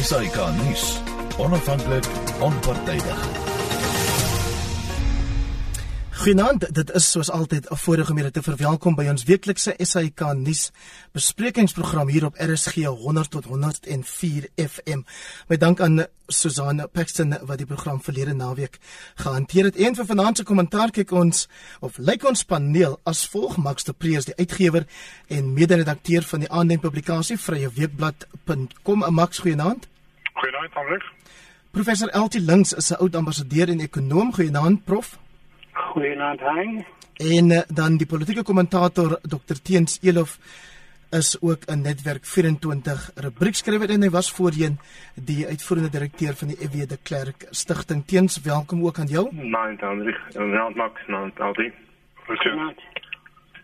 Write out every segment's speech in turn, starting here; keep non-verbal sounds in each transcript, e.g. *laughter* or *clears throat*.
SAK nuus. Onafhanklik, onpartydig. Goeienaand, dit is soos altyd 'n voorreg om julle te verwelkom by ons weeklikse SAK nuus besprekingsprogram hier op RSG 100 tot 104 FM. Met dank aan Susanne Paxton wat die program verlede naweek gehanteer het. Een van vanaand se kommentaar kyk ons of lyk ons paneel as volg Max de Preez die uitgewer en mede-redakteur van die aanlyn publikasie Vrye Weekblad.com. Max, goeienaand. Goeienaand, Hendrik. Professor LT Links is 'n oud ambassadeur en ekonom. Goeienaand, prof. Goeienaand, Hein. En uh, dan die politieke kommentator Dr Teens Elof is ook 'n netwerk 24 rubriekskrywer en hy was voorheen die uitvoerende direkteur van die EW de Klerk Stichting. Teens, welkom ook aan jou. Nee, Hendrik. Nou, Max, nou, altyd. Goeienaand.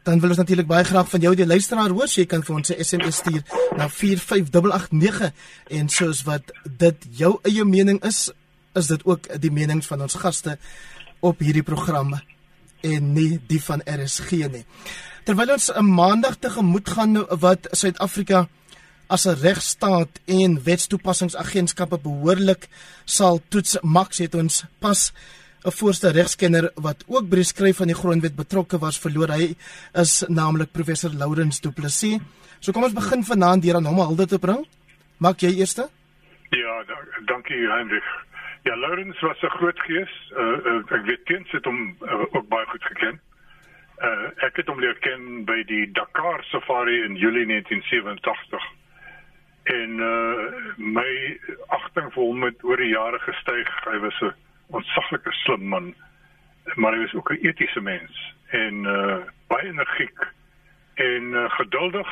Dan wil ons natuurlik baie graag van jou die luisteraar hoor. Jy kan vir ons 'n SMS stuur na 45889 en soos wat dit jou eie mening is, is dit ook die menings van ons gaste op hierdie programme en nie die van RSG nie. Terwyl ons 'n maandag tegemoet gaan wat Suid-Afrika as 'n regstaat en wetstoepassingsagentskappe behoorlik sal toets, Max het ons pas 'n voorste regskenner wat ook by die skryf van die grondwet betrokke was verloor. Hy is naamlik professor Lourens Du Plessis. So kom ons begin vanaand deur aan hom hulde te bring. Maak jy eerste? Ja, dankie Hendrik. Ja, Lourens was 'n groot gees. Uh, uh, ek weet teens het hom uh, ook baie goed geken. Uh, ek het hom leer ken by die Dakar Safari in Julie 1987. En uh, my agting vir hom het oor die jare gestyg. Hy was 'n ontsaglike slim man, maar hy was ook 'n etiese mens en uh, baie energiek en uh, geduldig,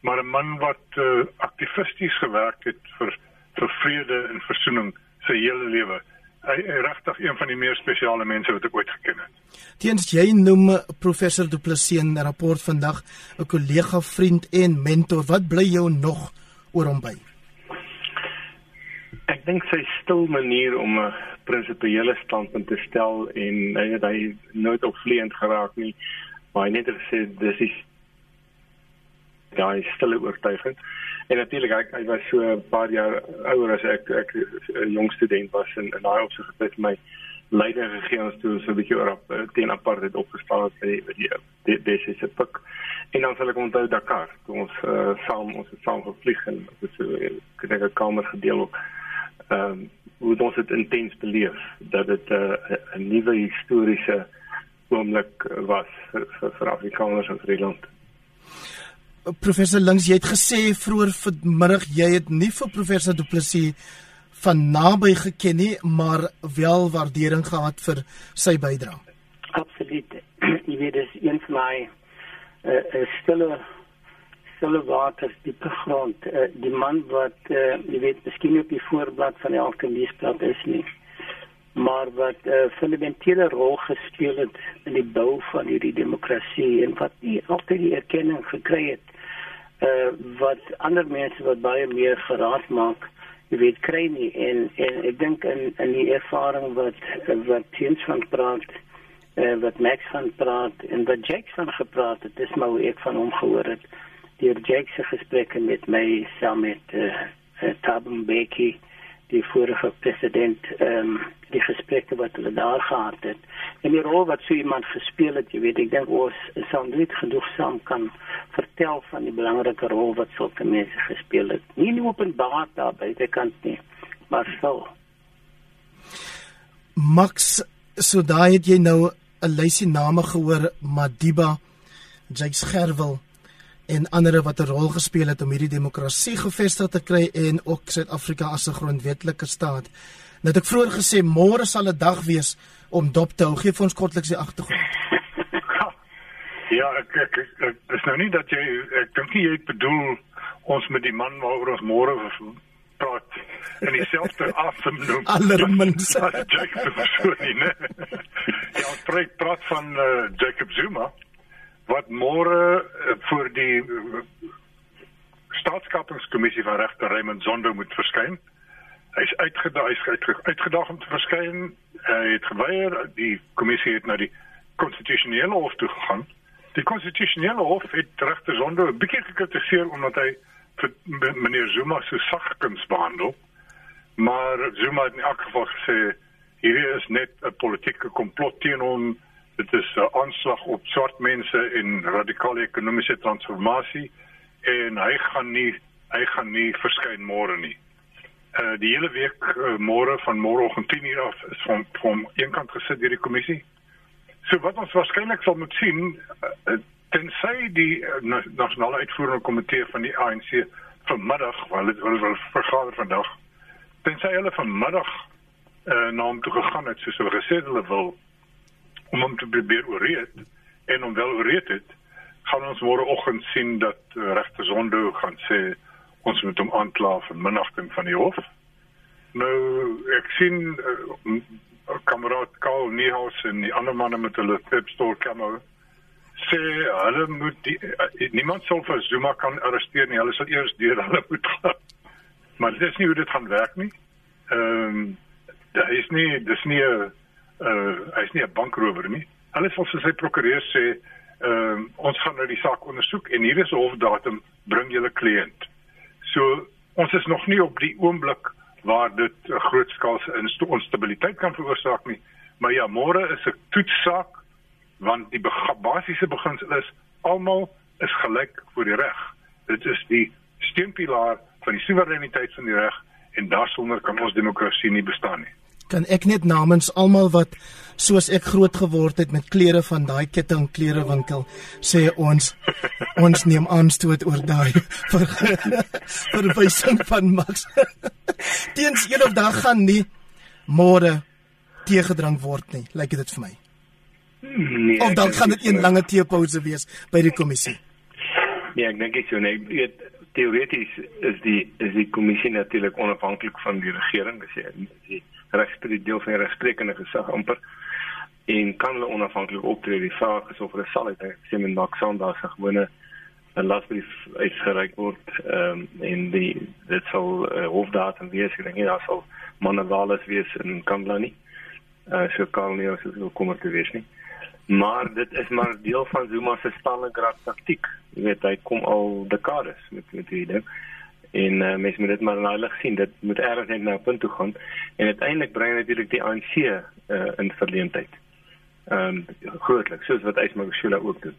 maar 'n man wat uh, aktivisties gewerk het vir vir vrede en versoening sy hele lewe. Hy is regtig een van die meer spesiale mense wat ek ooit geken het. Teens jy noem professor Du Plessis in 'n rapport vandag 'n kollega, vriend en mentor. Wat bly jou nog oor hom by? Ek dink sy stil manier om 'n prinsipiële standpunt te stel en hy het hy nooit opvleend geraak nie. Maar hy net gesê dis is ja, hy stille oortuiging. En natuurlik hy, hy was so 'n paar jaar ouer as ek ek 'n jong student was en en daai opsig het my leiding gegee ons toe so 'n bietjie oor op teen apartheid opgestaan het by die die dis is 'n pik. En dan sal ek onthou Dakar, toe ons uh, saam ons het saam gevlieg en dit ek dink 'n kamer gedeel ook. Ehm um, hoe ons dit intens beleef dat dit uh, 'n nuwe historiese oomblik was vir, vir, vir Afrikaners en vir die land. Professor Links, jy het gesê vroeër vanmiddag jy het nie vir professor Du Plessis van naby geken nie, maar wel waardering gehad vir sy bydrae. Absoluut. *clears throat* Jy weet dis een van my uh, uh, stille stille water diepe grond. Uh, die man wat uh, jy weet miskien op die voorblad van elke nuusblad is nie maar wat 'n uh, fundamentele rol gespeel het in die bou van hierdie demokrasie en wat nie altyd die erkenning gekry het uh wat ander mense wat baie meer geraad maak jy weet kry nie en en ek dink in in die ervaring wat wat teens van praat uh, wat Max van praat en wat Jake van gepraat het dis maar hoe ek van hom gehoor het deur Jake se gesprekke met my saam met uh, uh, Taben Becky die vorige president ehm um, die gesprekke wat hulle daar gehad het. En die rol wat so iemand gespeel het jy weet ek dink ons sou net genoegsaam kan vertel van die belangrike rol wat sulke mense gespeel het. Nie net openbaar daar by die kant nie maar so Max so daai het jy nou 'n lysie name gehoor Madiba Jake Scherwel en ander wat 'n rol gespeel het om hierdie demokrasie gevestig te kry en ook Suid-Afrika as 'n grondwetlike staat. Net ek vroeër gesê môre sal 'n dag wees om dop te hou. Gee vir ons kortliks die agtergrond. *laughs* Ja, ek ek, ek ek dis nou nie dat jy ek dink jy bedoel ons met die man waaroor ons môre praat in dieselfde *laughs* asem noem. Allermins. *laughs* Jacob Zuma, nee. Ja, ons praat praat van uh, Jacob Zuma wat môre uh, voor die uh, staatskapingskommissie van regter Raymond Zondo moet verskyn. Hy's uitgedaag, hy's uitgedaag om te verskyn. Hy het geweier. Die kommissie het na die konstitusionele hof toe gegaan. Die konstitusionele hof het regter Zondo 'n bietjie gekritiseer omdat hy meneer Zuma so sagkens behandel. Maar Zuma het in elk geval gesê hierdie is net 'n politieke komplot teen hom. Dit is 'n aanslag op swart mense en radikale ekonomiese transformasie en hy gaan nie hy gaan nie verskyn môre nie. Uh die hele week uh, môre van môreoggend 10:00 af is van van eenkant gesit deur die kommissie. So wat ons waarskynlik sal moet sien uh, tensy die uh, nasionale uitvoerende komitee van die ANC vanmiddag, wel dit wil vergader vandag. Tensy hulle vanmiddag uh, na hom toe gegaan het soos hulle gesê hulle wil om hom te probeer ooreed en om wel ooreed het, gaan ons môreoggend sien dat uh, regter Zondo gaan sê ons moet hom aankla vir minagting van die hof. Nou ek sien uh, kameraad Karl Niehaus en die ander manne met hulle pepstore kamera sê hulle moet die, uh, niemand sal vir Zuma kan arresteer nie. Hulle sal eers deur hulle *laughs* moet gaan. Maar dit is nie hoe dit gaan werk nie. Ehm um, hy is nie dis nie 'n uh hy's nie 'n bankrower nie. Hulle sal vir sy prokureur sê ehm um, ons gaan nou die saak ondersoek en hier is 'n hofdatum bring julle kliënt. So ons is nog nie op die oomblik waar dit 'n grootskaalse instabiliteit kan veroorsaak nie. Maar ja, môre is 'n toetssaak want die basiese beginsel is almal is gelyk voor die reg. Dit is die steunpilaar van die soewereiniteit van die reg en daarsonder kan ons demokrasie nie bestaan nie kan ek net namens almal wat soos ek groot geword het met klere van daai ketting klerewinkel sê ons ons neem aanstoot oor daai *laughs* vir *laughs* verwysing van Max. *laughs* Teens een of dag gaan nie môre teegedrink word nie, lyk dit vir my. Nee, of dan gaan dit 'n lange teepouse wees by die kommissie. Nee, ek dink ek so nee, weet teoreties is die is die kommissie natuurlik onafhanklik van die regering, dis die regspreek deel van die regsprekende gesag amper en kan hulle onafhanklik optree. Die vraag is of hulle sal uit sê men dalk Sondag se gewone 'n lasbrief uitgereik word ehm um, en die dit sal uh, hofdatum wees. Ek dink daar sal Manavales wees in Kamlani. Uh, so kan nie as dit kom te wees nie. Maar dit is maar deel van Zuma se Stalingrad taktiek. Jy weet hy kom al dekades met met hierdie ding en uh, mense moet dit maar in heilig sien dit moet ergens net na 'n punt toe gaan en uiteindelik bring natuurlik die ANC uh, eh, in verleentheid. Ehm um, grootlik soos wat Ysmagashula ook doen.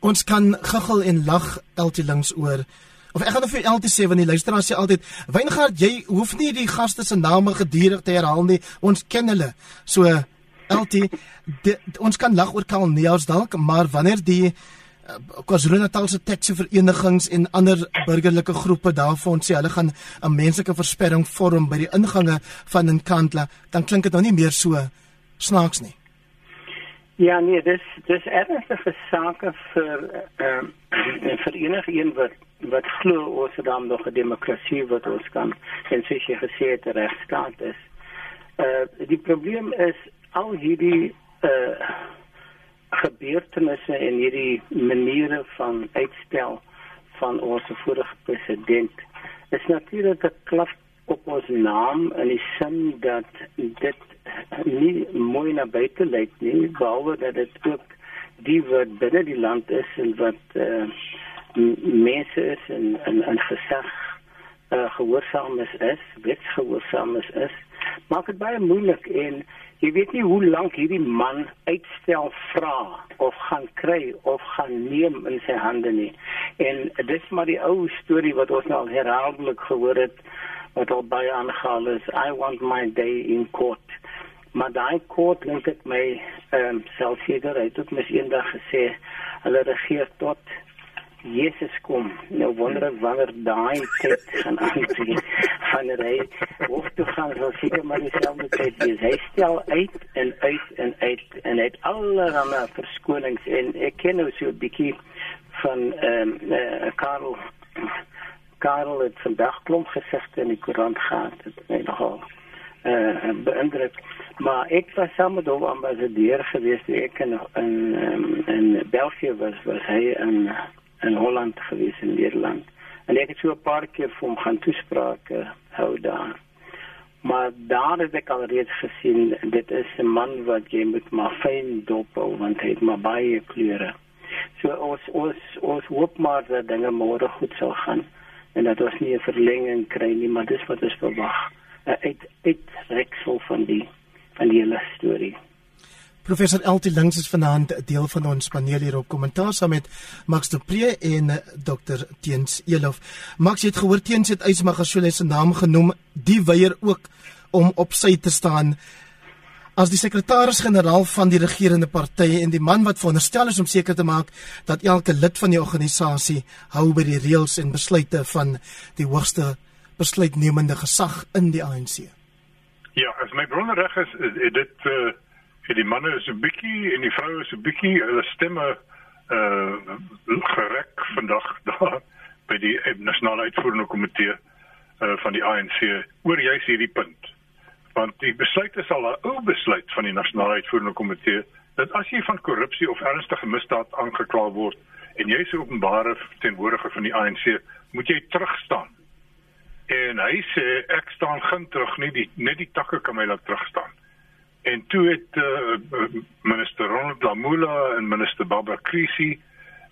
Ons kan gaggel en lag elke links oor of ek gaan nou vir elke sê want die luisteraars sê altyd Weingard jy hoef nie die gaste se name gedurig te herhaal nie ons ken hulle. So elke *laughs* ons kan lag oor Karl Neels dalk maar wanneer die KwaZulu-Natal se taxi verenigings en ander burgerlike groepe daarvan sê hulle gaan 'n menslike versperring vorm by die ingange van Nkandla, dan klink dit nou nie meer so snaaks nie. Ja nee, dis dis ernstige sake vir ehm *clears throat* uh, vir enige een wat wat glo ons het dan nog 'n demokrasie wat ons kan en sê jy gesê het regstaat is. Eh uh, die probleem is al hierdie eh uh, gebeurtenisse en hierdie maniere van uitstel van ons vorige president is natuurlik 'n klap op ons naam in die sin dat dit nie mooi na buite lyk nie behalwe dat dit ook die wat binne die land is en wat uh, mense is en en en gesag uh, gehoorsaam is is wetsgehoorsaam is is maak dit baie moeilik en Jy weet nie hoe lank hierdie man uitstel vra of gaan kry of gaan neem in sy hande nie. En dis maar die ou storie wat ons nou herhaaldelik gehoor het wat al baie aangehaal is. I want my day in court. Maar daai court dink ek my ehm um, selfseker het mis eendag gesê hulle regeer tot Jesus kom. Nou wonder ek wanneer daai tyd gaan *laughs* aanbreek. Wanneer hy hoef te gaan so seker maar dieselfde tyd wees. Hy stel uit en uit en uit en het allerlei verskonings en ek ken nou so 'n bietjie van ehm um, uh, Karel Karel het vandag klomp gesigte in die koerant gehad. Dit my nogal eh uh, beïndruk. Maar ek was saam met hom ambassadeur geweest ek in in, um, in België was was hy in in Holland gewees in Nederland. En ek het so 'n paar keer vir hom gaan toesprake hou daar. Maar daar het ek al reeds gesien dit is 'n man wat jy moet maar fyn dop hou want hy het maar baie kleure. So ons ons ons hoop maar dat dinge môre goed sal gaan en dat ons nie 'n verlenging kry nie, maar dis wat ons verwag. 'n Uit uitreksel van die van die hele storie. Professor Eltie Links is vanaand 'n deel van ons paneel hier op kommentaar saam met Max de Pre en Dr Teens Elof. Max het gehoor Teens het Ysmagashule se naam genoem, die weier ook om op sy te staan as die sekretaris-generaal van die regerende party en die man wat veronderstel is om seker te maak dat elke lid van die organisasie hou by die reëls en besluite van die hoogste besluitnemende gesag in die ANC. Ja, as my bronne reg is, is dit uh vir die manne is 'n bietjie en die vroue is 'n bietjie hulle stemme uh gereg vandag *laughs* daar by die nasionale uitvoerende komitee uh van die ANC oor juis hierdie punt. Want die besluit is al 'n ou besluit van die nasionale uitvoerende komitee dat as jy van korrupsie of ernstige misdaad aangekla word en jy is openbare verteenwoordiger van die ANC, moet jy terugstaan. En hy sê ek staan geen terug nie, die, net die takke kan my laat terugstaan. En toe het uh, minister Ronald Lamula en minister Barbara Krisi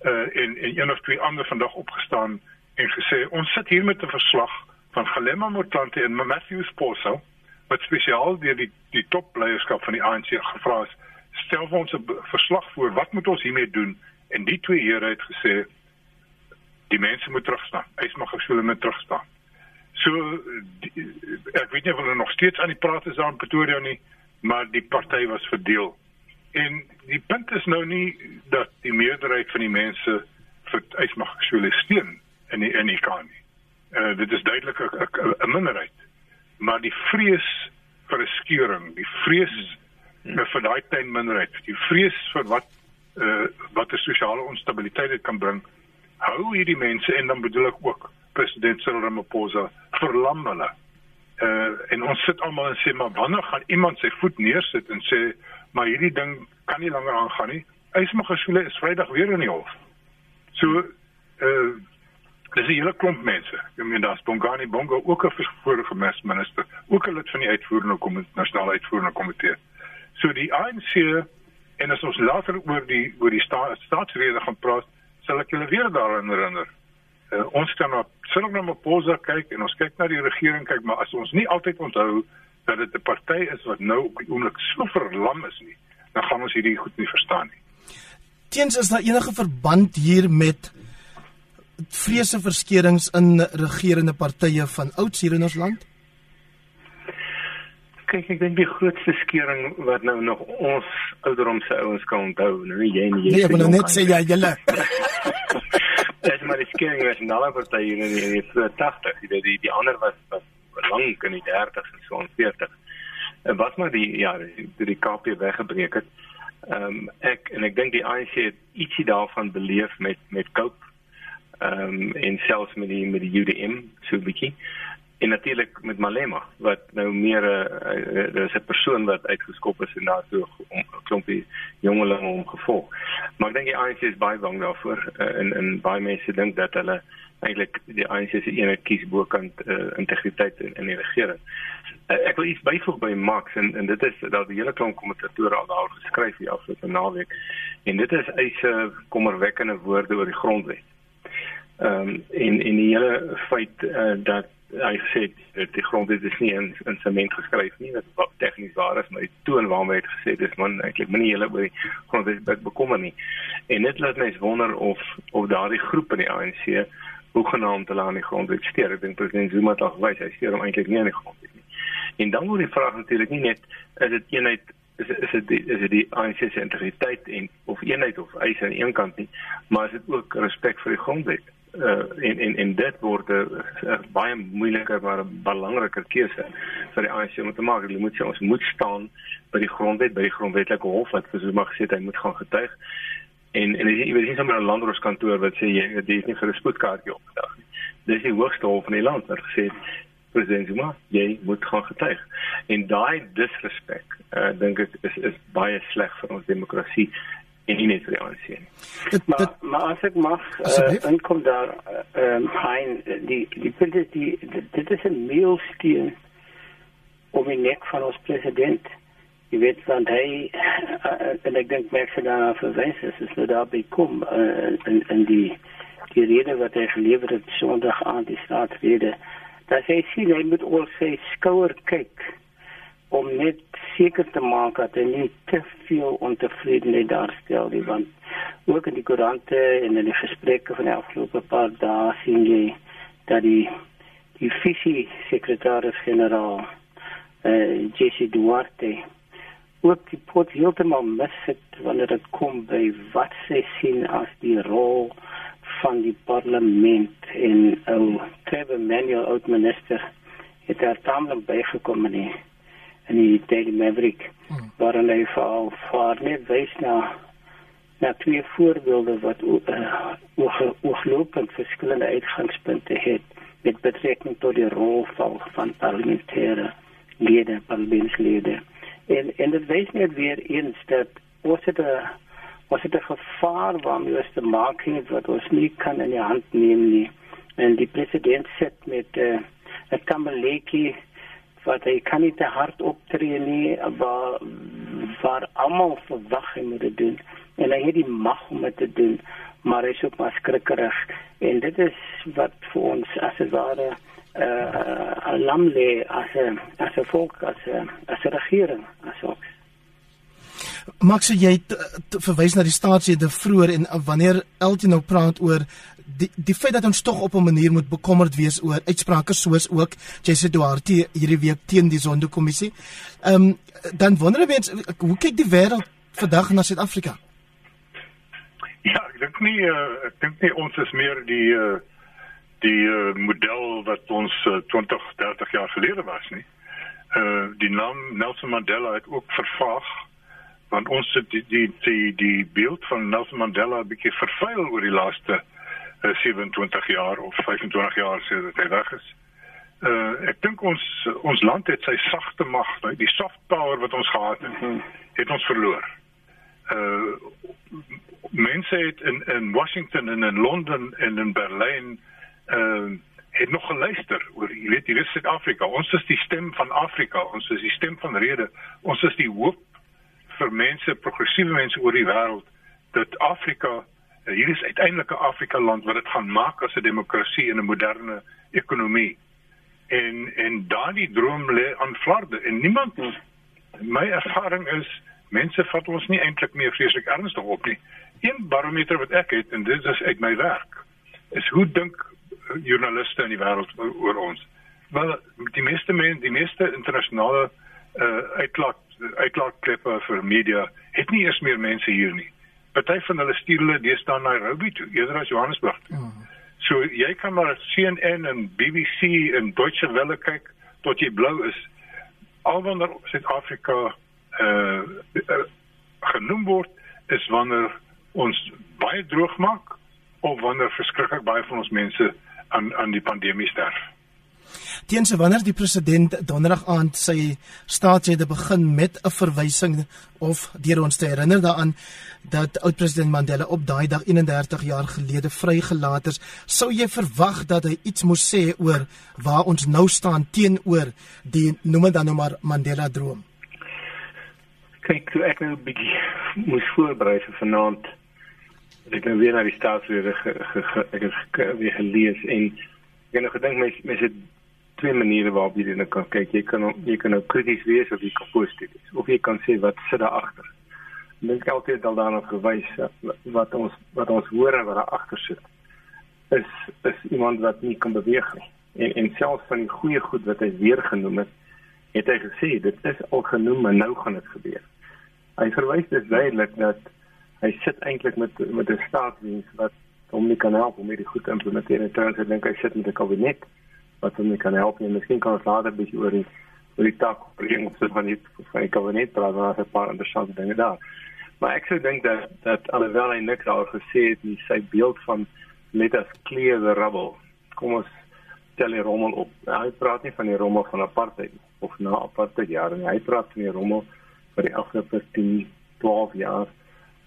uh, en en een of twee ander vandag opgestaan en gesê ons sit hier met 'n verslag van Galema Motlanthe en Matthew Sposo wat spesiaal deur die die topleierskap van die ANC gevra is stel vir ons 'n verslag voor wat moet ons hiermee doen en die twee here het gesê die mense moet terugstaan. Hy mag gesoele met terugstaan. So die, ek weet nie of hulle nog steeds aan die praat is daar in Pretoria nie maar die party was verdeel. En die punt is nou nie dat die meerderheid van die mense vir uitmag sou steun in die in die kan nie. Uh dit is duidelik 'n minderheid. Maar die vrees vir 'n skeuring, die vrees hmm. vir daai klein minderheid, die vrees vir wat uh wat 'n sosiale onstabiliteit kan bring, hou hierdie mense en dan bedoel ek ook president Cyril Ramaphosa verlam hulle uh en ons sit almal en sê maar wanneer gaan iemand sy voet neersit en sê maar hierdie ding kan nie langer aangaan nie. Ysmagashule is Vrydag weer in die hof. So uh dis 'n hele klomp mense. Ek meen daar's Bongani Bongo ook 'n vorige minister, ook 'n lid van die uitvoerende komitee, nasionale uitvoerende komitee. So die ANC en as ons later oor die oor die sta, staatsrede gaan praat, sal ek julle weer daaraan herinner uh, ons kan na sinne na Maposa kyk en ons kyk na die regering kyk, maar as ons nie altyd onthou dat dit 'n party is wat nou op die oomblik so verlam is nie, dan gaan ons hierdie goed nie verstaan nie. Teens is daar enige verband hier met vrese verskeurings in regerende partye van ouds hier in ons land? Kyk, ek dink die grootste skeuring wat nou nog ons ouderdomse ouens kan onthou, nou nie jy nie. Jy nee, wil net sê ja, julle. *laughs* *laughs* Maar die skering was in alle partye in die, die 80, die die die ander was was lank in die 30s en so 40. En wat maar die ja, die, die KP weggebreek het. Ehm um, ek en ek dink die ANC het ietsie daarvan beleef met met Cope ehm um, en selfs met die met die UDM so 'n bietjie en natuurlik met Malema wat nou meer 'n uh, is 'n persoon wat uitgeskop is en daar so 'n klompie jongelinge om gevolg. Maar ek dink die ANC is baie bang daarvoor uh, en en baie mense dink dat hulle eintlik die ANC se eenheid kies bokant uh, integriteit in, in die regering. Uh, ek wil iets byvoeg by Max en en dit is dat die hele klomp kommentatore al daar geskryf hier afgelope naweek en dit is eise kommerwekkende woorde oor die grondwet. Ehm um, en en die hele feit uh, dat hy gesê dat die grondwet is nie in in sement geskryf nie wat wat tegnies waar is maar die toon waarmee hy het gesê dis man eintlik moenie hele oor die grondwet bekommer nie. En dit laat mense wonder of of daardie groep in die ANC hoegenaamd hulle aan die grondwet steur. Ek dink president Zuma het al gewys hy steur hom eintlik nie aan die grondwet nie. En dan word die vraag natuurlik nie net is dit eenheid is is dit is dit die ANC se integriteit en of eenheid of eis aan een kant nie maar is dit ook respek vir die grondwet uh, en en en dit word 'n baie moeiliker maar 'n belangriker keuse vir die ANC om te maak. Hulle moet sê ons moet staan by die grondwet, by die grondwetlike hof wat vir mag gesê hy moet gaan getuig. En en jy weet nie sommer 'n landroskantoor wat sê jy jy is nie vir 'n spoedkaartjie opgedag nie. Dis die hoogste hof van die land wat gesê president Zuma, jy moet gaan getuig. En daai disrespek, uh, dink ek is is baie sleg vir ons demokrasie en nie net vir die ANC nie. Maar, dit, maar as ek mag uh, inkom daar ehm uh, hein die die punt is die dit is 'n meelsteen om die nek van ons president. Jy weet want hy uh, en ek dink merk sy daar verwys is is nou daar by kom uh, in in die die rede wat hy gelewer het Sondag aan die staatsrede. Dat hy sien hy moet oor sy skouer kyk om net seker te maak dat hy nie te veel ontevredenheid daarstel nie want ook in die koerante en in die gesprekke van die afgelope paar dae sien jy dat die die visie sekretaris-generaal eh Jesse Duarte ook die pot heeltemal mis het wanneer dit kom by wat sy sien as die rol van die parlement en ou Trevor Manuel oud minister het daar taamlik bygekom die in die Daily Maverick hmm. waar hy vir vir net wys na na twee voorbeelde wat ook oorlopend verskillende uitgangspunte het met betrekking tot die rol van van parlementêre lede parlementslede En en dit wys net weer eens dat ons het 'n ons het 'n gevaar waarmee ons te maak het wat ons nie kan in die hand neem nie. En die president sit met 'n uh, 'n kameleki wat hy kan nie te hard optree nie, maar waar almal verwag hy moet dit doen en hy het die mag om dit te doen, maar hy is ook maar skrikkerig en dit is wat vir ons as 'n ware uh, lamle as 'n as 'n volk as 'n as 'n regering as ook. Max jy verwys na die staatslede vroeër en wanneer Elton nou praat oor die die feit dat ons tog op 'n manier moet bekommerd wees oor uitsprake soos ook Jesse Duarte hierdie week teen die Sonderkommissie. Ehm um, dan wonder mense hoe kyk die wêreld vandag na Suid-Afrika? Ja, ek dink nie uh, ek dink nie ons is meer die uh, die uh, model wat ons uh, 20 30 jaar gelede was nie. Uh die naam Nelson Mandela het ook vervaag want ons het die die die, die beeld van Nelson Mandela 'n bietjie vervuil oor die laaste uh, 27 jaar of 25 jaar sedert hy weg is. Uh ek dink ons ons land het sy sagte mag, die soft power wat ons gehad het, mhm. het ons verloor. Uh mense het in in Washington en in Londen en in Berlyn uh, het nog geluister oor jy weet hier is Suid-Afrika ons is die stem van Afrika ons is die stem van rede ons is die hoop vir mense progressiewe mense oor die wêreld dat Afrika uh, hier is uiteindelik 'n Afrika land wat dit gaan maak as 'n demokrasie en 'n moderne ekonomie en en daardie droom lê aan flarde en niemand my ervaring is mense vat ons nie eintlik meer vreeslik ernstig op nie een barometer wat ek het en dit is uit my werk is hoe dink joernaliste in die wêreld oor ons. Wel die meeste mense, die meeste internasionale uh uitlaat uitlaatklippe vir media het nie eers meer mense hier nie. Party van hulle stuur hulle deesdae na Nairobi toe, eerder as Johannesburg. Mm. So jy kan maar CNN en BBC en Deutsche Welle kyk tot jy blou is. Alwanneer Suid-Afrika uh, uh genoem word is wanneer ons baie droog maak of wanneer verskriklik baie van ons mense aan aan die pandemie sterf. Teense wanneer die president donderdag aand sy staatsrede begin met 'n verwysing of deur ons te herinner daaraan dat oud-president Mandela op daai dag 31 jaar gelede vrygelaat is, sou jy verwag dat hy iets moes sê oor waar ons nou staan teenoor die noem dan nou maar Mandela droom. Kyk, ek nou 'n bietjie moes voorberei vir vanaand ek het nou weer na die staatsrede ek het weer gelees en ek het nou gedink mens mens het twee maniere waarop jy dit nou kan kyk. Jy kan jy kan nou krities wees of jy kan positief wees. Of jy kan sê wat sit daar agter dink altyd al daarna gewys wat ons wat ons hoor en wat daar agter sit is is iemand wat nie kan beweeg nie. En en selfs van die goeie goed wat hy weer genoem het het hy gesê dit is al genoem en nou gaan dit gebeur. Hy verwys dit duidelik dat hy sit eintlik met met 'n staatsdiens wat hom nie kan help om hierdie goed te implementeer. En tans ek dink hy sit met 'n kabinet wat hom kan help nie. Miskien kan ons later 'n bietjie oor die oor die taak bring of dit van die van die kabinet praat maar daar's 'n paar interessante dinge daar. Maar ek sou dink dat dat alhoewel hy niks al gesê het nie sy beeld van let us clear the rubble kom ons tel die rommel op. Hy praat nie van die rommel van apartheid of na apartheid jare nie. Hy praat van die rommel vir die afgelope 10 12 jaar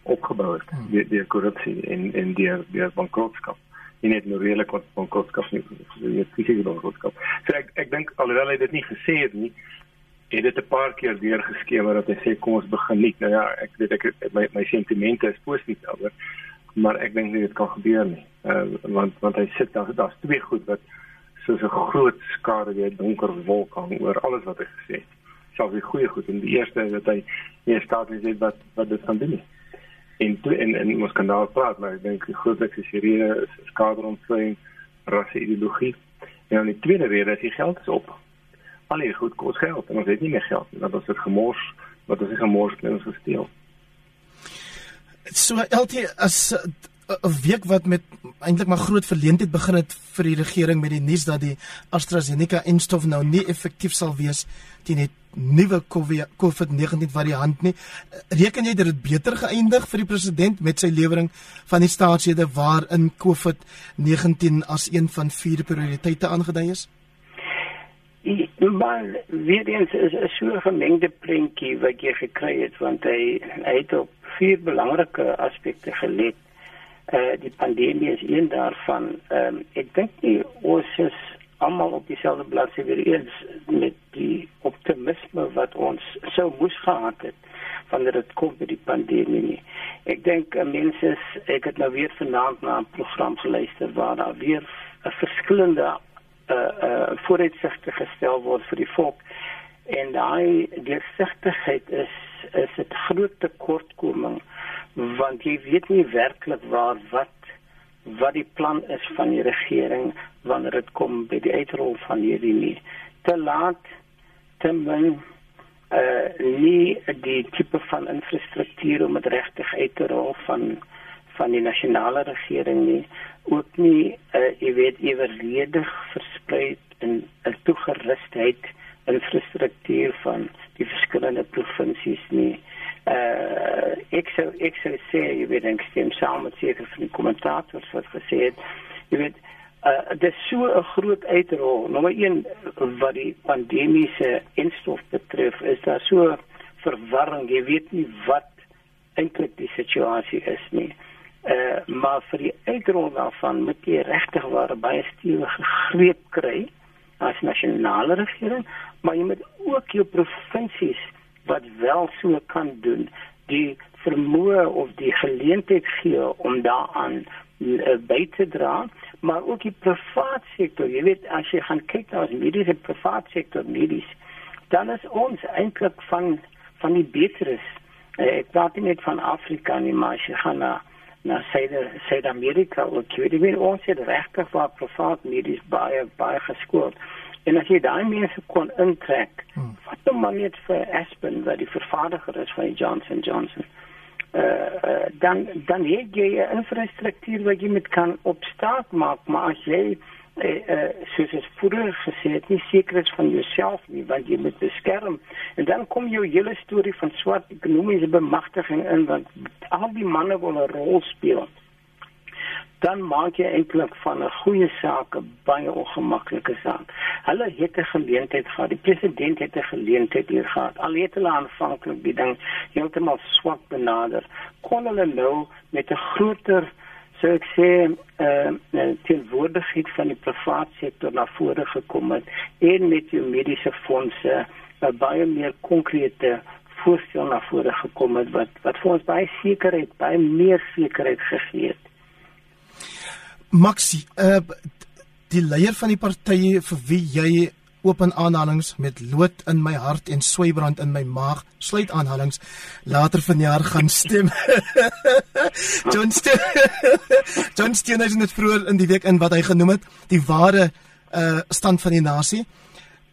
opgebou het hmm. deur die korrupsie en en deur deur bankrotskap en net nou redelik wat bankrotskap nie die fisiese bankrotskap. So ek ek dink alhoewel hy dit nie gesê het nie, het dit 'n paar keer deur geskemer dat hy sê kom ons begin nie. Nou ja, ek weet ek my my sentimente is positief daaroor. maar ek dink nie dit kan gebeur nie. Uh, want want hy sit daar daar's twee goed wat soos 'n groot skare weer donker wolk hang oor alles wat hy gesê het. Selfs die goeie goed en die eerste is dat hy nie staat is wat wat dit kan doen nie. En en en ons kan daar praat, maar ek dink die grootste rede is skaderontwikkeling, rasse ideologie. En dan die tweede rede is die geld is op. Al die goed kos geld en ons het nie meer geld ons dit gemors, wat ons gemors het en ons gesteel. So LT as 'n week wat met eintlik maar groot verleentheid begin het vir die regering met die nuus dat die AstraZeneca enstof nou nie effektief sal wees teen die nuwe COVID-19 variant nie. Reken jy dat dit beter geëindig vir die president met sy lewering van die staatshede waarin COVID-19 as een van vier prioriteite aangedui is? Maar weer eens is 'n so gemengde prentjie wat jy gekry het want hy, hy het op vier belangrike aspekte gelet uh, die pandemie is een daarvan. Ehm um, ek dink nie ons is almal op dieselfde bladsy weer eens met die optimisme wat ons sou moes gehad het wanneer dit kom by die pandemie nie. Ek dink uh, mense ek het nou weer vanaand na 'n program geluister waar daar weer 'n verskillende uh uh vooruitsigte gestel word vir die volk en daai deursigtigheid is is 'n groot tekortkoming want jy weet nie werklik waar wat wat die plan is van die regering wanneer dit kom by die uitrol van hierdie nie. Te laat te min uh nie die tipe van infrastruktuur om dit regtig uit te rol van van die nasionale regering nie. Ook nie uh jy weet ewerledig versprei in 'n toegerusheid infrastruktuur van die verskillende provinsies nie. uh ek sou ek sou sê jy weet ek stem saam met seker van die kommentators wat het jy weet uh dit is so 'n groot uitrol. Nommer 1 wat die pandemiese instof betref is daar so verwarring. Jy weet nie wat eintlik die situasie is nie. Uh maar vir die uitrol daarvan moet jy regtig waar baie stewige greep kry as nasionale regering maar jy moet ook jou provinsies wat wel so kan doen die vermoë of die geleentheid gee om daaraan uh, by te dra maar ook die private sektor. Jy weet as jy gaan kyk na ons mediese private sektor medies dan is ons eintlik van van die beteres. Uh, ek praat nie net van Afrika nie maar as jy gaan na na Suid-Amerika ook jy weet ons het regtig vir private medies baie baie geskoold En as jy daai mense kon intrek, hmm. wat dan maar net vir Aspen wat die vervaardiger is van Johnson Johnson. Uh, uh dan dan het jy 'n infrastruktuur wat jy met kan opstaak maak, maar as jy uh, uh soos ek vroeër gesê het, nie seker is van jouself nie, want jy moet beskerm. En dan kom jou hele storie van swart ekonomiese bemagtiging in want al die manne wil 'n rol speel dan maak jy eintlik van 'n goeie saak 'n baie ongemaklike saak. Hulle het 'n geleentheid gehad. Die president het 'n geleentheid hier gehad. Al het hulle aanvanklik die ding heeltemal swak benader. Kon hulle nou met 'n groter sou ek sê eh uh, teenwoordigheid van die private sektor na vore gekom het en met die mediese fondse 'n baie meer konkrete voorstel na vore gekom het wat wat vir ons baie sekerheid, baie meer sekerheid gegee het. Maxi, uh, die leier van die partye vir wie jy open aanhalings met lood in my hart en swybrand in my maag sluit aanhalings later vanjaar gaan stem. *laughs* John Stein *laughs* John Stein het dit vroeër in die week in wat hy genoem het die ware uh stand van die nasie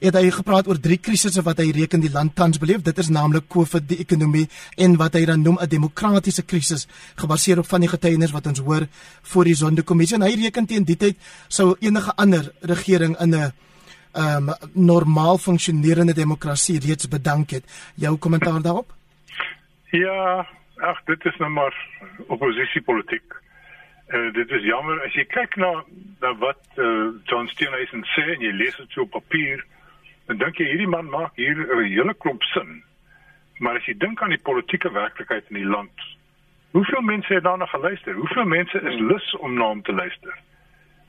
het hy gepraat oor drie krisisse wat hy reken die land tans beleef. Dit is naamlik COVID, die ekonomie en wat hy dan noem 'n demokratiese krisis gebaseer op van die getuienis wat ons hoor voor die Sondekommissie. Hy reken teen die tyd sou enige ander regering in 'n um, normaal funksionerende demokrasie reeds bedank het. Jou kommentaar daarop? Ja, ag dit is nou maar oppositiepolitiek. Uh, dit is jammer as jy kyk na, na wat uh, John Steenhuisen sê en jy lees dit so op papier, dan dink jy hierdie man maak hier 'n hele klomp sin. Maar as jy dink aan die politieke werklikheid in die land, hoeveel mense het daarna geluister? Hoeveel mense is lus om na hom te luister?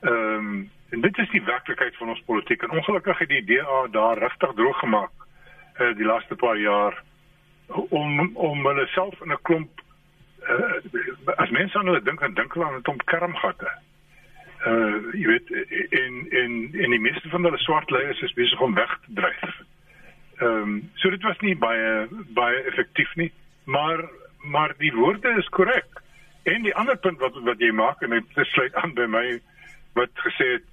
Ehm um, en dit is die werklikheid van ons politiek en ongelukkig het die DA daar regtig droog gemaak uh, die laaste paar jaar om om hulle self in 'n klomp uh, as mense aan hulle dink en dink hulle aan 'n klomp kermgatte. Uh jy weet in in in die meeste van hulle swart leiers is besig om weg te dryf. Ehm um, so dit was nie baie baie effektief nie, maar maar die woorde is korrek. En die ander punt wat wat jy maak en dit sluit aan by my wat gesê het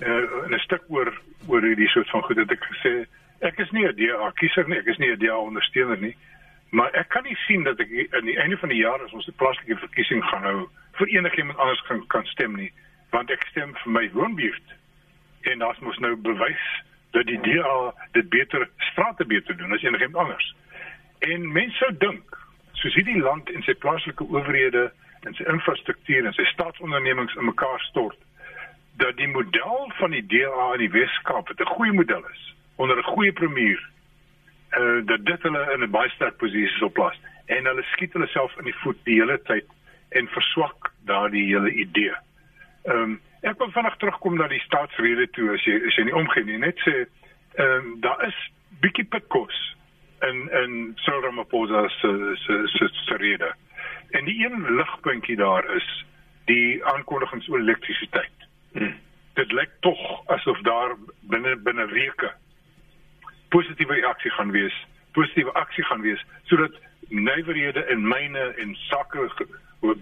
uh, 'n stuk oor oor hierdie soort van goed het ek gesê ek is nie 'n DA kiezer nie, ek is nie 'n DA ondersteuner nie. Maar ek kan nie sien dat ek aan die einde van die jaar as ons 'n plaaslike verkiesing gaan hou vir enigiemand anders kan kan stem nie want ek stem vir my woonbuurt. En daar's mos nou bewys dat die DA dit beter strate beter doen as enigiemand anders. En mense sou dink soos hierdie land en sy plaaslike owerhede en sy infrastruktuur en sy staatsondernemings in mekaar stort dat die model van die DA in die Weskaap 'n goeie model is onder 'n goeie premier uh dat dit hulle in 'n baie sterk posisie sou plaas en hulle skiet hulle self in die voet die hele tyd en verswak daardie hele idee. Ehm um, ek wil vinnig terugkom na die staatsrede toe as jy as jy nie omgee nie net sê ehm um, daar is bietjie pitkos in in Cyril Ramaphosa se se se se rede. En die een ligpuntjie daar is die aankondigings oor elektrisiteit. Hmm. Dit lyk tog asof daar binne binne weke positiewe reaksie gaan wees, positiewe aksie gaan wees sodat nywerhede en myne en sakke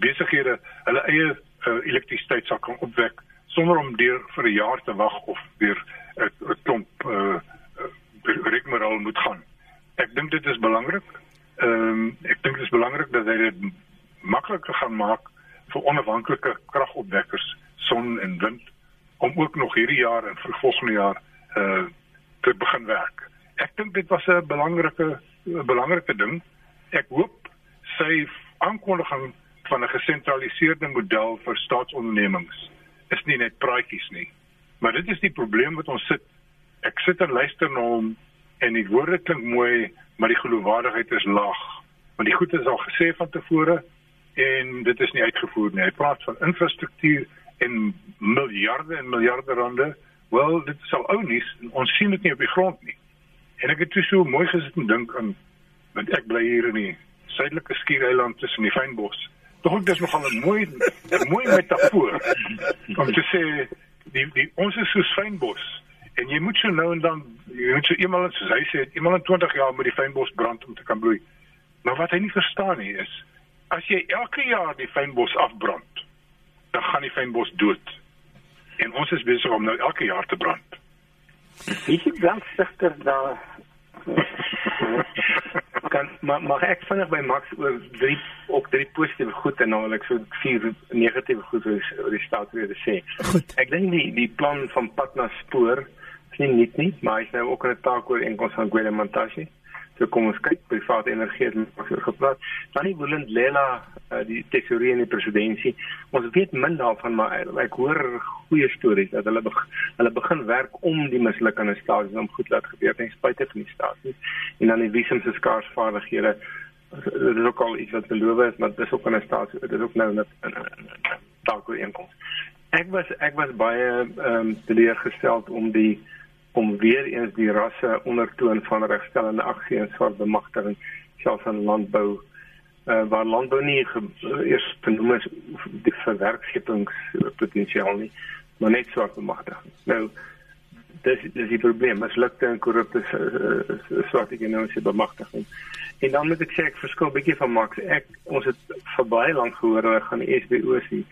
besighede hulle eie uh, elektrisiteit sal kan opwek sonder om deur vir 'n jaar te wag of weer 'n klomp uh, uh, rigmeral moet gaan. Ek dink dit is belangrik. Ehm um, ek dink dit is belangrik dat hy dit makliker gaan maak vir onafhanklike kragopwekkers, son en wind om ook nog hierdie jaar en volgende jaar uh te begin werk. Ek dink dit was 'n belangrike 'n belangrike ding. Ek hoop sy aankondiging van 'n gesentraliseerde model vir staatsondernemings is nie net praatjies nie. Maar dit is die probleem wat ons sit. Ek sit en luister na hom en die woorde klink mooi, maar die geloofwaardigheid is laag. Want die goed is al gesê van tevore en dit is nie uitgevoer nie. Hy praat van infrastruktuur en miljarde en miljarde rande. Wel, dit is al ou nuus en ons sien dit nie op die grond nie. En ek het toe so mooi gesit en dink aan want ek bly hier in die suidelike skiereiland tussen die fynbos. Tog dit is nogal 'n mooi 'n mooi metafoor om te sê die die ons is so fynbos en jy moet so nou en dan jy moet so eenmal soos hy sê eenmal in 20 jaar moet die fynbos brand om te kan bloei. Maar wat hy nie verstaan nie is as jy elke jaar die fynbos afbrand, dan gaan die fynbos dood. En ons is besig om nou elke jaar te brand. Wie is brandstigter daar? *laughs* kan maar mag ek vinnig by Max oor drie op drie positiewe goed en naamlik so vier negatiewe goed oor die staatsrede sê. Goed. Ek dink die die plan van pad na spoor is nie nuut nie, maar hy's nou ook in 'n taak oor inkoms van Gwelemantasie. So kom ons kyk private energie het ons oor gepraat. Dan die Willend Lela uh, die tesourier in die presidentskap. Ons weet min daarvan maar ek hoor goeie stories dat hulle beg, hulle begin werk om die mislukkende stasies om goed laat gebeur ten spyte van die stasies. En dan die visum se skaars vaardighede dit is ook al iets wat beloof is, maar dis ook 'n stasie, dit is ook nou net 'n dalk oor inkoms. Ek was ek was baie ehm um, teleurgesteld om die om weer eens die rasse ondertoon van regstellende aksie en swart bemagtiging selfs in landbou uh, waar landbou nie eers genoem is die verwerkskipingspotensiaal nie maar net swart bemagtiging nou dis dis die probleem mislukte en korrupte swart ekonomiese bemagtiging. En dan moet ek sê ek verskil bietjie van Max. Ek ons het baie lank gehoor hulle gaan die SBO sien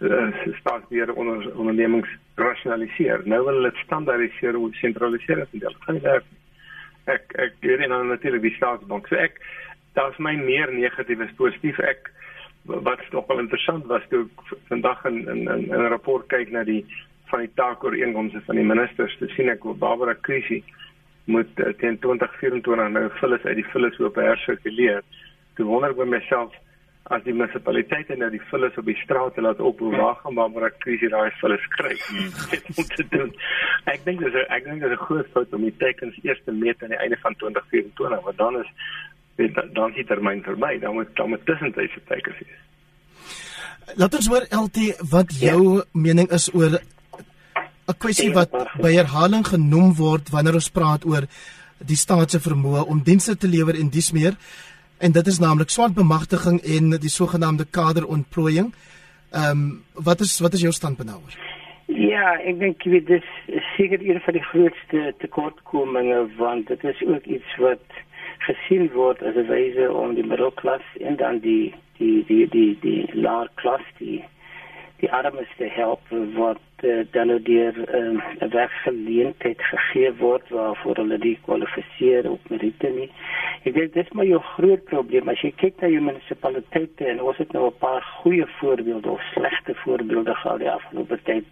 uh, staatsbeheer onder ondernemings rasionaliseer. Nou wil hulle dit standaardiseer of sentraliseer en dit gaan nie werk nie. Ek ek hier in natuurlik die staatsbank. So ek daar's my meer negatief as positief. Ek wat nog wel interessant was toe vandag in in in 'n rapport kyk na die van die taakooreenkomste van die ministers, te sien ek Barbara Krisi moet uh, teen 2024 nou vullis uit die vullis hoop hersirkuleer. Toe wonder ek by myself as die munisipaliteite nou die vullis op die straat laat op hoe wag en waar ek krisis daai vullis kry *laughs* *laughs* om te doen. Ek dink dis ek dink dis 'n groot fout om die tekens eers te meet aan die einde van 2024 want dan is weet dan die termyn verby dan moet dan moet tussentydse tekens wees. Laat ons hoor LT wat jou ja. mening is oor 'n kwessie wat by herhaling genoem word wanneer ons praat oor die staat se vermoë om dienste te lewer en dis meer en dit is naamlik swart bemagtiging en die sogenaamde kaderontplooiing. Ehm um, wat is wat is jou standpunt daaroor? Ja, ek dink dit is seker een van die grootste tekortkominge want dit is ook iets wat gesien word as 'n wyse om die middelklas en dan die die die die die laer klas die die armes te help wat uh, dan deur ehm, 'n uh, werksgeleentheid gegee word waarvoor hulle die kwalifiseer op meriete nie. Ek dink dit is maar 'n groot probleem as jy kyk na jou munisipaliteite en ons het nou 'n paar goeie voorbeelde of slegte voorbeelde gehad die afgelope tyd.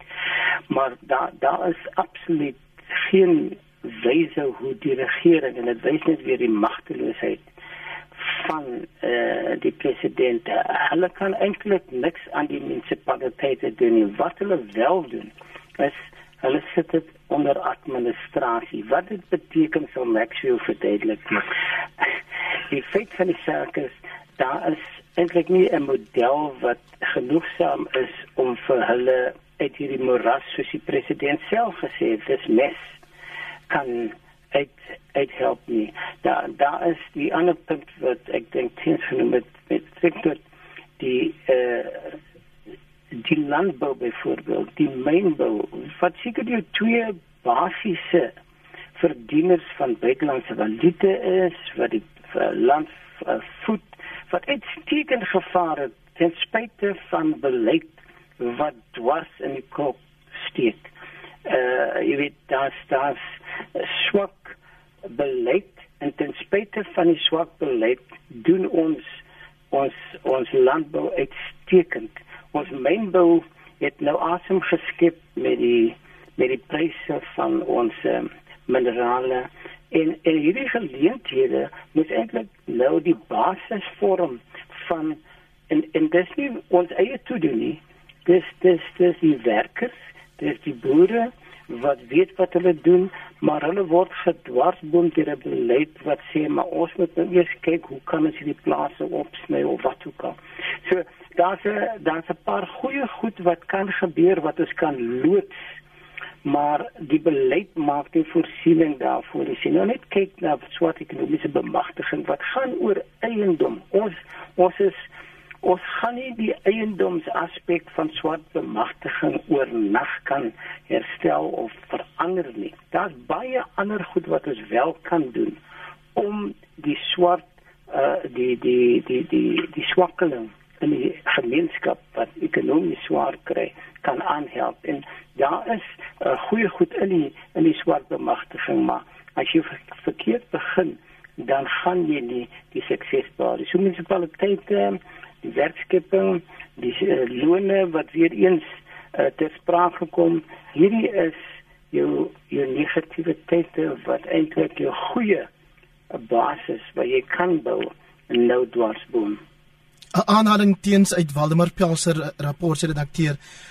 Maar daar daar is absoluut geen wyse hoe die regering en dit wys net weer die magteloosheid van uh, die president. Hulle kan eintlik niks aan die munisipaliteite doen nie. Wat hulle wel doen is hulle sit dit onder administrasie. Wat dit beteken sal Maxwell verduidelik. Die feit van die saak is daar is eintlik nie 'n model wat genoegsaam is om vir hulle uit hierdie moras soos die president self gesê het, dis mes kan uit uit help nie. Daar daar is die ander punt wat ek dink tens genoem het met sektor die eh uh, die landbou byvoorbeeld, die mynbou. Wat seker die twee basiese verdieners van buitelandse valute is wat die land uh, voed wat uitstekend gevaar het ten spyte van beleid wat dwars in die kop steek. Uh, jy weet daar's daar's swak beleid en ten spyte van die swak beleid doen ons ons ons landbou uitstekend. Ons mynbou het nou asem geskep met die met die pryse van ons um, minerale en en hierdie geleenthede moet eintlik nou die basis vorm van en en dis nie ons eie toedoen nie. Dis dis dis die werkers, dis die boere wat weet wat hulle doen, maar hulle word gedwarsboom deur 'n beleid wat sê maar ons moet nou eers kyk hoe kan ons hierdie plase opsny of wat ook al. So daar's 'n daar's 'n paar goeie goed wat kan gebeur wat ons kan loods maar die beleid maak die voorsiening daarvoor. Jy sien nou net kyk na swart ekonomiese bemagtiging wat gaan oor eiendom. Ons ons is ons gaan nie die eiendomsaspek van swart bemagtiging oornag kan herstel of verander nie. Daar's baie ander goed wat ons wel kan doen om die swart uh die die die die die swakkeling in die gemeenskap wat ekonomies swaar kry kan aanhelp en daar is 'n uh, goeie goed in die in die swart bemagtiging maar as jy verkeerd begin dan gaan jy nie die sukses behaal. Die munisipaliteite uh, werkskepping, die uh, lone wat weer eens uh, ter sprake kom. Hierdie is jou jou negativiteite wat eintlik jou goeie basis waar jy kan bou en nou dwarsboom. 'n aanhaling teens uit Waldemar Pelser rapport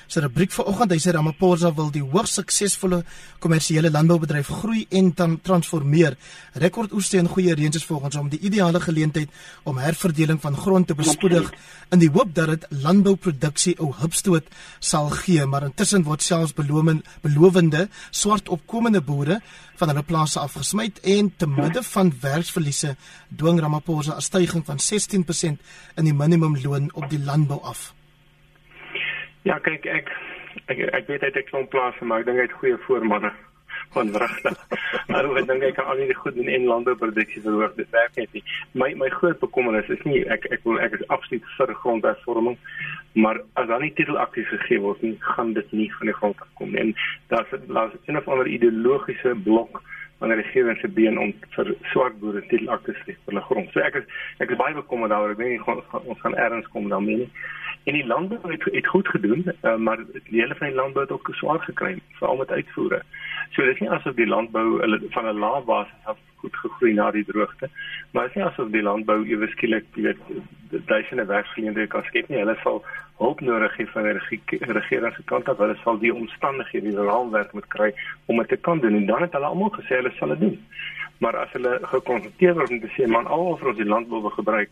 se rubriek vanoggend hy sê Ramaphosa wil die hoogs suksesvolle kommersiële landboubedryf groei en transformeer. Rekordoeste en goeie reëns is volgens hom die ideale geleentheid om herverdeling van grond te bespoedig in die hoop dat dit landbouproduksie 'n hupstoot sal gee, maar intussen word selfs belowende belowende swart opkomende boere van hulle plase afgesmy en te midde van werksverliese dwing Ramaphosa 'n stygings van 16% in die minimumloon op die landbou af. Ja, kyk ek ek ek weet hy het 'n klomp plase, maar ek dink hy het goeie voormanne van regte. *laughs* Maar ek dink hy kan al die goed in landbouproduksie verhoog. Dit werk net nie. My my groot bekommernis is nie ek ek wil ek is absoluut vir grondhervorming, maar as dan nie titelakties gegee word nie, gaan dit nie van die grond af kom nie. En daar's daar's 'n of ander ideologiese blok van die regering se been om vir swart boere titelakties te gee vir hulle grond. So ek is ek is baie bekommerd daaroor. Ek weet nie ons gaan ergens kom daarmee nie. En die landbou het, het goed gedoen, uh, maar die hele van die landbou het ook swaar gekry, veral met uitvoere. So dit is nie asof die landbou hulle van 'n lae basis af goed gegroei na die droogte, maar dit is nie asof die landbou ewe skielik, weet, duisende werksgeleenthede kan skep nie. Hulle sal hulp nodig hê van die regering se kant af. Hulle sal die omstandighede, die raamwerk moet kry om dit te kan doen en dan het hulle almal gesê hulle sal dit doen. Maar as hulle gekonfronteer word om te sê man al wat ons die landbou wil gebruik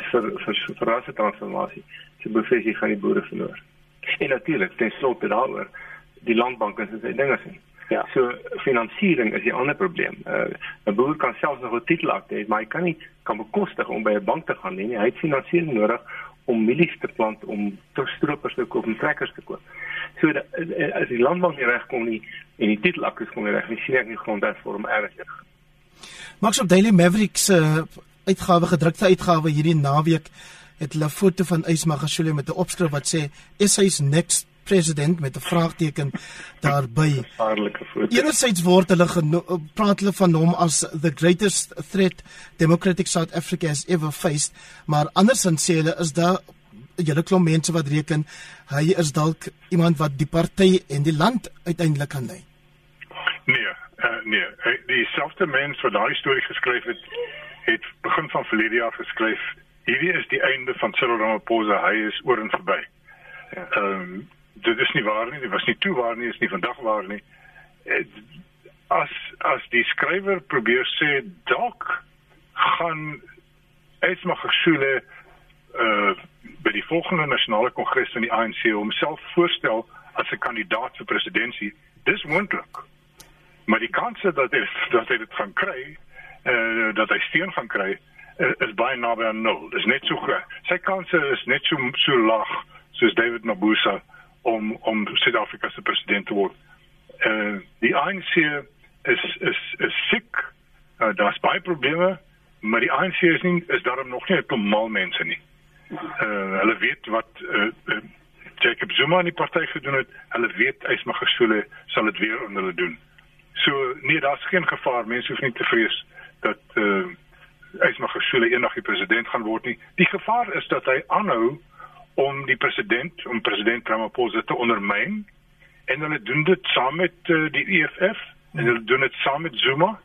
is vir vir vir rasse transformasie se bevestiging van die boere verloor. En natuurlik ten slotte daaroor die landbank en sy dinge sien. Ja. So finansiering is die ander probleem. Uh, 'n Boer kan selfs nog 'n titelakte hê, maar hy kan nie kan bekostig om by 'n bank te gaan nie. Hy het finansiering nodig om mielies te plant, om stroopers te koop en trekkers te koop. So dat, as die landbank nie regkom nie en die titelakte kom nie reg nie, sien ek nie grond daarvoor om erg te gaan. Max op Daily Mavericks se uh, uitgawe gedrukte uitgawe hierdie naweek het hulle foto van Ysmagashule met 'n opskrif wat sê SA's next president met 'n vraagteken daarby. Gevaarlike foto. Enerzijds word hulle praat hulle van hom as the greatest threat Democratic South Africa has ever faced, maar andersins sê hulle is daar julle klomp mense wat reken hy is dalk iemand wat die party en die land uiteindelik kan lei. Nee, uh, nee, die selfde mens wat daai storie geskryf het, het begin van verlede jaar geskryf. Hierdie is die einde van Cyril Ramaphosa, hy is oor en verby. Ja. Ehm um, dit is nie waar nie, dit was nie toe waar nie, is nie vandag waar nie. As as die skrywer probeer sê dalk gaan Esma Gesule uh by die volgende nasionale kongres van die ANC homself voorstel as 'n kandidaat vir presidentskap, dis moontlik. Maar die kans dat hy dat hy dit gaan kry, uh dat hy steun gaan kry, uh, is baie naby aan nul. Dis net so. Sy kanse is net so so laag soos David Mabuza om om Suid-Afrika se president te word. Eh uh, die ANC is is is siek. Uh, Daar's baie probleme, maar die ANC is nie is daarom nog nie 'n normaal mense nie. Eh uh, hulle weet wat eh uh, Jacob Zuma in die party gedoen het. Hulle weet hy's maar gesoele sal dit weer onder hulle doen. So nee, daar's geen gevaar. Mense hoef nie te vrees dat eh uh, hy's maar gesoele eendag die president gaan word nie. Die gevaar is dat hy aanhou om die president om president Ramaphosa te ondermyn en hulle doen dit saam met uh, die EFF en hulle doen dit saam met Zuma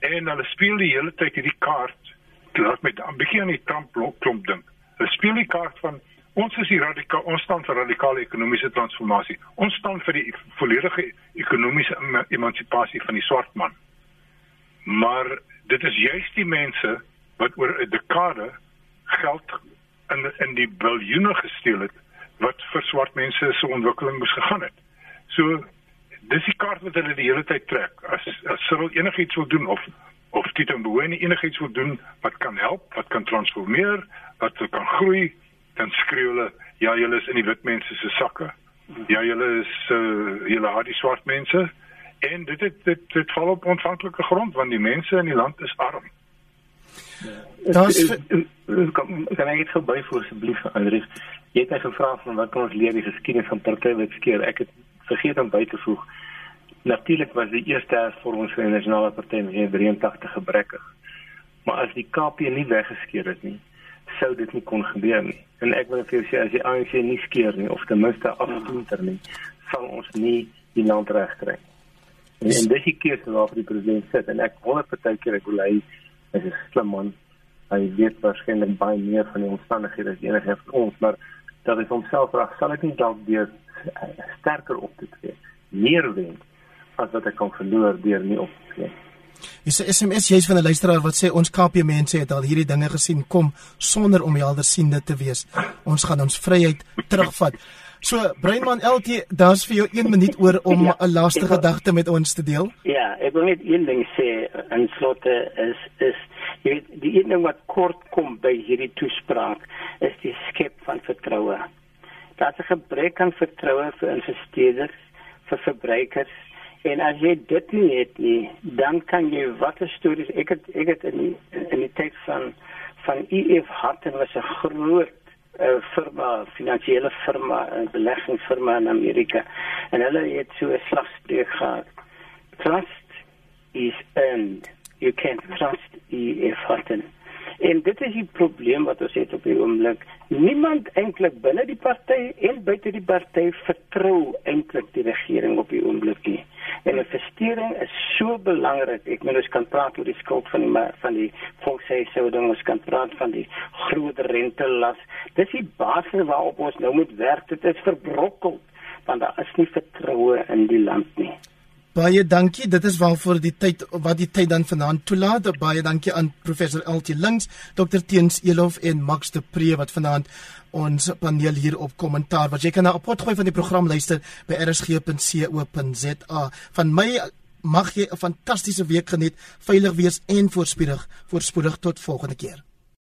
en hulle speel die hele tyd hierdie kaart laat met 'n bietjie aan die Trump klomp ding. Hulle speel die kaart van ons is die radikaal ons staan vir radikale ekonomiese transformasie. Ons staan vir die volledige ekonomiese emansipasie van die swart man. Maar dit is juist die mense wat oor 'n dekade geld in in die biljoene gesteel het wat vir swart mense se ontwikkeling moes gegaan het. So dis die kaart wat hulle die hele tyd trek. As as Cyril enigiets wil doen of of Tito Mboweni enigiets wil doen wat kan help, wat kan transformeer, wat kan groei, dan skreeu hulle ja, julle is in die wit mense se sakke. Ja, julle is uh, julle haat die swart mense en dit dit dit, dit val op ontvanklike grond want die mense in die land is arm. Das kan kan ek net verby voor asseblief Andrius. Jy het my gevra van wat kan ons leer die geskiedenis van partywet skeer? Ek het vergeet om by te voeg. Natuurlik was die eerste hervorming van die nasionale party in 83 gebrekkig. Maar as die KP nie weggeskeer het nie, sou dit nie kon gebeur nie. En ek wil vir jou sê as die ANC nie skeer nie of ten minste afsluiter nie, sal ons nie die land regkry. En, en dis die keuse waarvoor die president sit en ek wonder partykeer ek wil hy is 'n slim man. Hy weet waarskynlik baie meer van die omstandighede as enige van ons, maar dat hy homself vra, sal ek nie dalk weer sterker op te tree, meer wen as wat ek kan verloor deur nie op te tree. Dis 'n SMS jy's van 'n luisteraar wat sê ons KP mense het al hierdie dinge gesien kom sonder om heldersiende te wees. Ons gaan ons vryheid terugvat. So, Breinman LT, daar's vir jou 1 minuut oor om 'n ja, laaste gedagte met ons te deel. Ja, ek wil net een ding sê in slotte is is jy weet die een ding wat kort kom by hierdie toespraak is die skep van vertroue. Daar's 'n gebrek aan vertroue vir investeerders, vir verbruikers en as jy dit nie het nie, dan kan jy watter stories ek het ek het in die, in die teks van van EF Harten was 'n groot 'n firma, finansiële firma, 'n beleggingsfirma in Amerika. En hulle het so 'n slagspreuk gehad. Trust is earned. You can't trust EF Hutton. En dit is die probleem wat ons het op die oomblik. Niemand eintlik binne die party en buite die party vertrou eintlik die regering op die oomblik nie. En investering is so belangrik. Ek meen ons kan praat oor die skuld van die van die volkshuishouding, ons kan praat van die groot rentelas. Dis die basis waarop ons nou moet werk. Dit is verbrokkel want daar is nie vertroue in die land nie. Baie dankie. Dit is waarvoor die tyd wat die tyd dan vanaand toelaat. Baie dankie aan professor LT Links, Dr Teens Elof en Max de Pre wat vanaand ons paneel hier op kommentaar. Wat jy kan na 'n potgooi van die program luister by rsg.co.za. Van my mag jy 'n fantastiese week geniet, veilig wees en voorspoedig. Voorspoedig tot volgende keer.